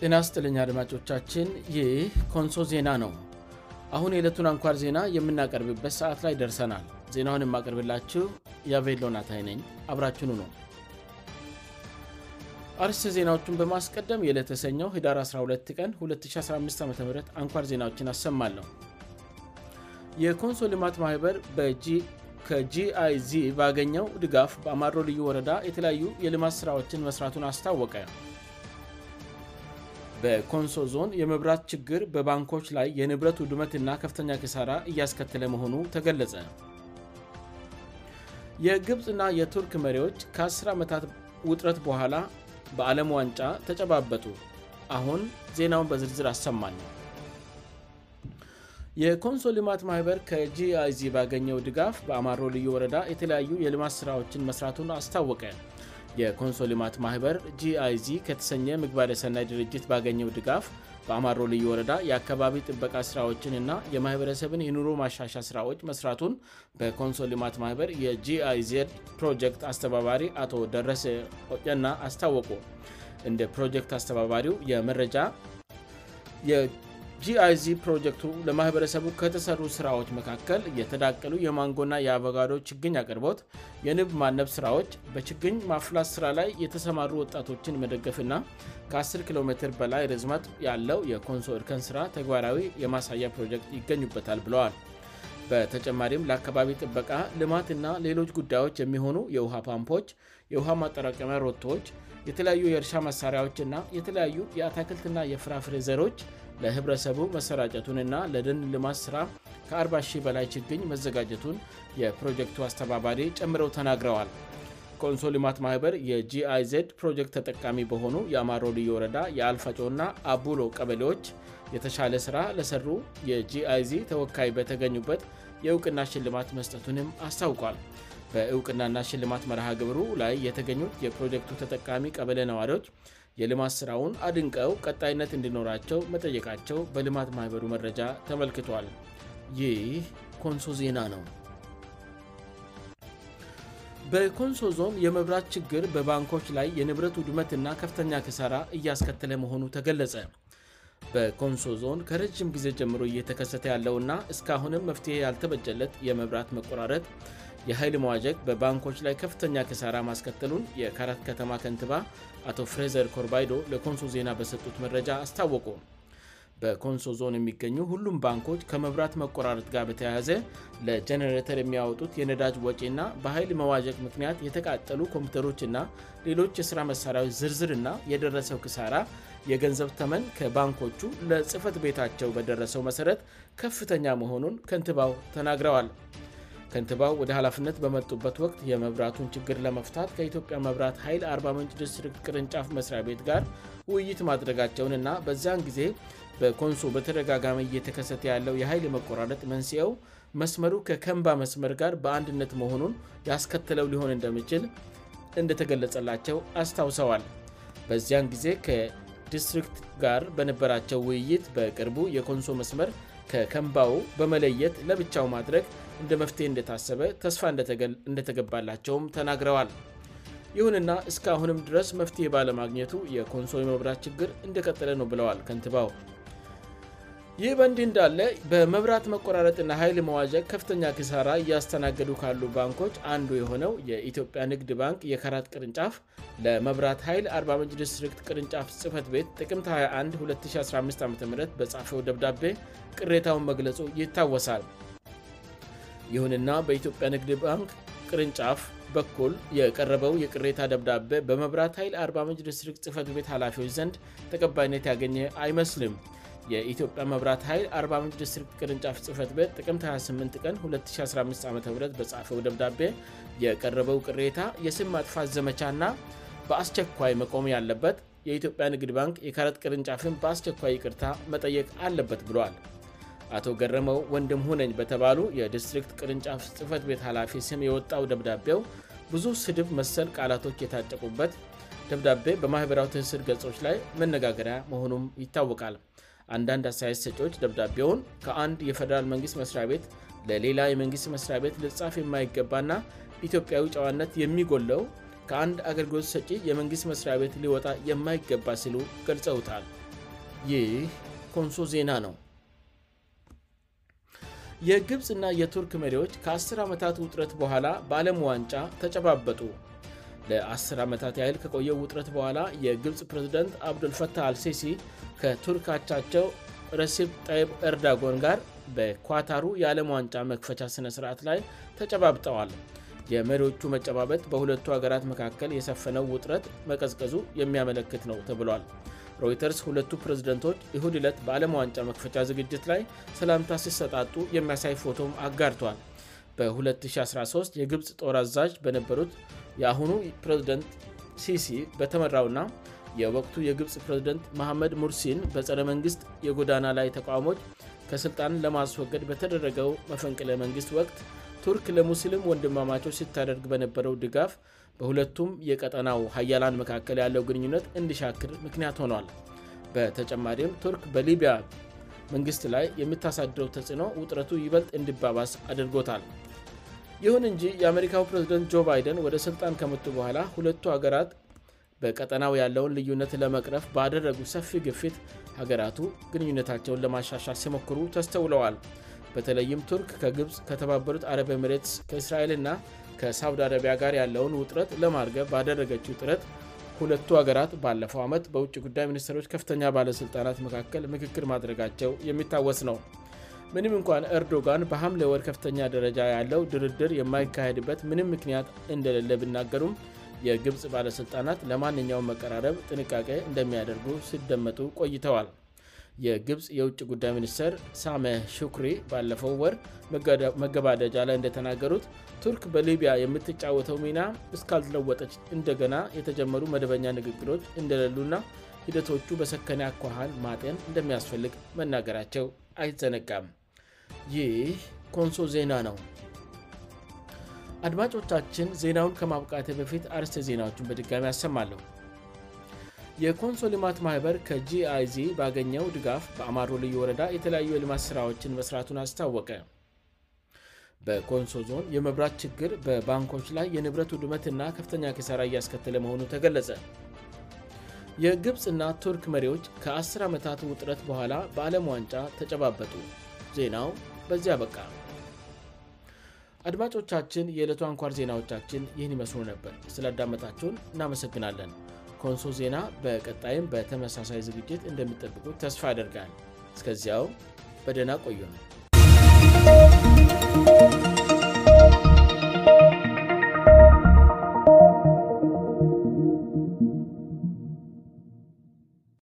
ጤና ስጥልኛ አድማጮቻችን ይህ ኮንሶ ዜና ነው አሁን የዕለቱን አንኳር ዜና የምናቀርብበት ሰዓት ላይ ደርሰናል ዜናውን የማቀርብላችው የቤሎናታይነኝ አብራችኑ ነው አርስ ዜናዎቹን በማስቀደም የዕለተሰኘው ሂዳር 12 ቀን 2015 ዓም አንኳር ዜናዎችን አሰማለሁ የኮንሶ ልማት ማህበር ከgይ g ባገኘው ድጋፍ በአማሮ ልዩ ወረዳ የተለያዩ የልማት ሥራዎችን መሥራቱን አስታወቀ በኮንሶ ዞን የመብራት ችግር በባንኮች ላይ የንብረት ድመትና ከፍተኛ ኪሳራ እያስከተለ መሆኑ ተገለጸ የግብፅና የቱርክ መሪዎች ከ10 ዓመታት ውጥረት በኋላ በዓለም ዋንጫ ተጨባበጡ አሁን ዜናውን በዝርዝር አሰማል የኮንሶ ልማት ማኅበር ከgig ባገኘው ድጋፍ በአማሮ ልዩ ወረዳ የተለያዩ የልማት ሥራዎችን መሥራቱን አስታወቀ የኮንሶ ሊማት ማህበር gig ከተሰኘ ምግባር የሰናይ ድርጅት ባገኘው ድጋፍ በአማሮ ልዩ ወረዳ የአካባቢ ጥበቃ ሥራዎችን ና የማህበረሰብን የኑሮ ማሻሻ ሥራዎች መሥራቱን በኮንሶ ሊማት ማኅበር የgiz ፕሮጀክት አስተባባሪ አቶ ደረሰ ጨና አስታወቁ እንደ ፕሮጀክት አስተባባሪው የመረጃ gig ፕሮጀክቱ ለማህበረሰቡ ከተሰሩ ሥራዎች መካከል የተዳቀሉ የማንጎ ና የአቮጋዶ ችግኝ አቅርቦት የንብ ማነብ ሥራዎች በችግኝ ማፍላስ ስራ ላይ የተሰማሩ ወጣቶችን መደገፍና ከ10 ኪሜ በላይ ርዝማት ያለው የኮንሶ እርከን ስራ ተግባራዊ የማሳያ ፕሮጀክት ይገኙበታል ብለዋል በተጨማሪም ለአካባቢ ጥበቃ ልማትና ሌሎች ጉዳዮች የሚሆኑ የውሃ ፓምፖች የውሃ ማጠራቀሚያ ሮቶዎች የተለያዩ የእርሻ መሣሪያዎች እና የተለያዩ የአታክልትና የፍራፍሬዘሮች ለኅብረሰቡ መሰራጨቱንና ለደን ልማት ሥራ ከ40 በላይ ችግኝ መዘጋጀቱን የፕሮጀክቱ አስተባባሪ ጨምረው ተናግረዋል ኮንሶ ልማት ማህበር የgiz ፕሮጀክት ተጠቃሚ በሆኑ የአማሮልዮወረዳ የአልፋጮእና አቡሎ ቀበሌዎች የተሻለ ሥራ ለሰሩ የgiz ተወካይ በተገኙበት የእውቅና ሽልማት መስጠቱንም አስታውቋል በእውቅናና ሽልማት መርሃ ግብሩ ላይ የተገኙት የፕሮጀክቱ ተጠቃሚ ቀበለ ነዋሪዎች የልማት ሥራውን አድንቀው ቀጣይነት እንድኖራቸው መጠየቃቸው በልማት ማኅበሩ መረጃ ተመልክቷል ይህ ኮንሶ ዜና ነው በኮንሶ ዞን የመብራት ችግር በባንኮች ላይ የንብረት ውድመትና ከፍተኛ ክሳራ እያስከተለ መሆኑ ተገለጸ በኮንሶ ዞን ከረጅም ጊዜ ጀምሮ እየተከሰተ ያለውና እስካአሁንም መፍትሄ ያልተበጀለት የመብራት መቆራረት የኃይል መዋጀቅ በባንኮች ላይ ከፍተኛ ክሳራ ማስከተሉን የካራት ከተማ ከንትባ አቶ ፍሬዘር ኮርባይዶ ለኮንሶ ዜና በሰጡት መረጃ አስታወቁ በኮንሶ ዞን የሚገኙ ሁሉም ባንኮች ከመብራት መቆራረት ጋር በተያዘ ለጀነሬተር የሚያወጡት የነዳጅ ወጪና በኃይል መዋጀቅ ምክንያት የተቃጠሉ ኮምፒተሮችና ሌሎች የሥራ መሣሪያዎች ዝርዝርና የደረሰው ክሳራ የገንዘብ ተመን ከባንኮቹ ለጽፈት ቤታቸው በደረሰው መሠረት ከፍተኛ መሆኑን ከንትባው ተናግረዋል ከንትባው ወደ ኃላፍነት በመጡበት ወቅት የመብራቱን ችግር ለመፍታት ከኢትዮጵያ መብራት ኃይል 40ምንጭ ዲስትሪክት ቅርንጫፍ መስሪያ ቤት ጋር ውይይት ማድረጋቸውን እና በዚያን ጊዜ በኮንሶ በተደጋጋሚ እየተከሰተ ያለው የኃይል መቆራረጥ መንስኤው መስመሩ ከከንባ መስመር ጋር በአንድነት መሆኑን ያስከትለው ሊሆን እንደሚችል እንደተገለጸላቸው አስታውሰዋል በዚያን ጊዜ ከዲስትሪክት ጋር በንበራቸው ውይይት በቅርቡ የኮንሶ መስመር ከከንባው በመለየት ለብቻው ማድረግ እንደ መፍትሄ እንደታሰበ ተስፋ እንደተገባላቸውም ተናግረዋል ይሁንና እስከአሁንም ድረስ መፍትሄ ባለማግኘቱ የኮንሶ የመብራት ችግር እንደቀጠለ ነው ብለዋል ከንትባው ይህ በእንድህ እንዳለ በመብራት መቆራረጥና ኃይል መዋጀግ ከፍተኛ ክሳራ እያስተናገዱ ካሉ ባንኮች አንዱ የሆነው የኢትዮጵያ ንግድ ባንክ የከራት ቅርንጫፍ ለመብራት ኃይል 4ጭ ዲስትሪክት ቅርንጫፍ ጽህፈት ቤት ጥቅምት 21 2015 ዓም በጻፈው ደብዳቤ ቅሬታውን መግለጹ ይታወሳል ይሁንና በኢትዮጵያ ንግድ ባንክ ቅርንጫፍ በኩል የቀረበው የቅሬታ ደብዳቤ በመብራት ኃይል 4ጭ ዲስትሪክት ጽህፈት ቤት ኃላፊዎች ዘንድ ተቀባይነት ያገኘ አይመስልም የኢትዮጵያ መብራት ኃይል 4ም ዲስትሪክት ቅርንጫፍ ጽህፈት ቤት ጥቅም 28 ቀን 2015 ዓም በጻፈው ደብዳቤ የቀረበው ቅሬታ የስም ማጥፋት ዘመቻና በአስቸኳይ መቆም ያለበት የኢትዮጵያ ንግድ ባንክ የካረጥ ቅርንጫፍም በአስቸኳይ ይቅርታ መጠየቅ አለበት ብለል አቶ ገረመው ወንድም ሁነኝ በተባሉ የዲስትሪክት ቅርንጫፍ ጽህፈት ቤት ኃላፊ ስም የወጣው ደብዳቤው ብዙ ስድብ መሰል ቃላቶች የታጨቁበት ደብዳቤ በማኅበራዊ ትስር ገጾች ላይ መነጋገሪያ መሆኑም ይታወቃል አንዳንድ አሳያስ ሰጪዎች ደብዳቤውን ከአንድ የፈደራል መንግሥት መስሪያ ቤት ለሌላ የመንግሥት መሥሪያ ቤት ልጻፍ የማይገባና ኢትዮጵያዊ ጨዋነት የሚጎለው ከአንድ አገልግሎት ሰጪ የመንግሥት መስሪያ ቤት ሊወጣ የማይገባ ሲሉ ገልጸውታል ይህ ኮንሶ ዜና ነው የግብፅና የቱርክ መሪዎች ከአ0ር ዓመታት ውጥረት በኋላ በዓለም ዋንጫ ተጨባበጡ ለ10 ዓመታት ያህል ከቆየው ውጥረት በኋላ የግብፅ ፕሬዝደንት አብዱልፈታህ አልሲሲ ከቱርካቻቸው ረሲብ ጣይብ ኤርዳጎን ጋር በኳታሩ የዓለም ዋንጫ መክፈቻ ሥነ ሥርዓት ላይ ተጨባብጠዋል የመሪዎቹ መጨባበጥ በሁለቱ ሀገራት መካከል የሰፈነው ውጥረት መቀዝቀዙ የሚያመለክት ነው ተብሏል ሮይተርስ ሁለቱ ፕሬዝደንቶች ኢሁድ ዕለት በዓለም ዋንጫ መክፈቻ ዝግጅት ላይ ሰላምታ ሲሰጣጡ የሚያሳይ ፎቶም አጋድቷል በ2013 የግብፅ ጦር አዛዥ በነበሩት የአሁኑ ፕሬዚደንት ሲሲ በተመራውና የወቅቱ የግብፅ ፕሬዝደንት መሐመድ ሙርሲን በጸረ መንግሥት የጎዳና ላይ ተቃውሞች ከሥልጣን ለማስወገድ በተደረገው መፈንቅለ መንግሥት ወቅት ቱርክ ለሙስልም ወንድማማቸው ሲታደርግ በነበረው ድጋፍ በሁለቱም የቀጠናው ኃያላን መካከል ያለው ግንኙነት እንዲሻክር ምክንያት ሆኗል በተጨማሪም ቱርክ በሊቢያ መንግሥት ላይ የሚታሳድረው ተጽዕኖ ውጥረቱ ይበልጥ እንዲባባስ አድርጎታል ይሁን እንጂ የአሜሪካው ፕሬዝደንት ጆ ባይደን ወደ ስልጣን ከመጡ በኋላ ሁለቱ አገራት በቀጠናው ያለውን ልዩነት ለመቅረፍ ባደረጉ ሰፊ ግፊት ሀገራቱ ግንኙነታቸውን ለማሻሻል ሲሞክሩ ተስተውለዋል በተለይም ቱርክ ከግብፅ ከተባበሩት አረብ ምሬት ከእስራኤልና ከሳኡድ አረቢያ ጋር ያለውን ውጥረት ለማድገብ ባደረገችው ጥረት ሁለቱ ሀገራት ባለፈው አመት በውጭ ጉዳይ ሚኒስቴሮች ከፍተኛ ባለሥልጣናት መካከል ምክክር ማድረጋቸው የሚታወስ ነው ምንም እንኳን ኤርዶጋን በሐምለ ወር ከፍተኛ ደረጃ ያለው ድርድር የማይካሄድበት ምንም ምክንያት እንደሌለ ብናገሩም የግብፅ ባለሥልጣናት ለማንኛውም መቀራረብ ጥንቃቄ እንደሚያደርጉ ሲደመጡ ቆይተዋል የግብፅ የውጭ ጉዳይ ሚኒስትር ሳሜህ ሹኩሪ ባለፈው ወር መገባደጃ ላይ እንደተናገሩት ቱርክ በሊቢያ የምትጫወተው ሚና እስካልለወጠች እንደገና የተጀመሩ መደበኛ ንግግሮች እንደሌሉና ሂደቶቹ በሰከንያኳሃን ማጤን እንደሚያስፈልግ መናገራቸው አይዘነጋም ይህ ኮንሶ ዜና ነው አድማጮቻችን ዜናውን ከማብቃቴ በፊት አርስዜናዎቹን በድጋሚ አሰማለሁ የኮንሶ ልማት ማኅበር ከgig ባገኘው ድጋፍ በአማሩ ልዩ ወረዳ የተለያዩ የልማት ሥራዎችን መሥራቱን አስታወቀ በኮንሶ ዞን የመብራት ችግር በባንኮች ላይ የንብረት ውድመትና ከፍተኛ ኪሳራ እያስከተለ መሆኑ ተገለጸ የግብፅና ቱርክ መሪዎች ከ10ር ዓመታት ውጥረት በኋላ በዓለም ዋንጫ ተጨባበጡ ዜናው በዚያ በቃ አድማጮቻችን የዕለቱ አንኳር ዜናዎቻችን ይህን ይመስኖ ነበር ስላዳመጣቸውን እናመሰግናለን ኮንሶ ዜና በቀጣይም በተመሳሳይ ዝግጅት እንደሚጠብቁ ተስፋ ያደርጋል እስከዚያው በደና ቆየነ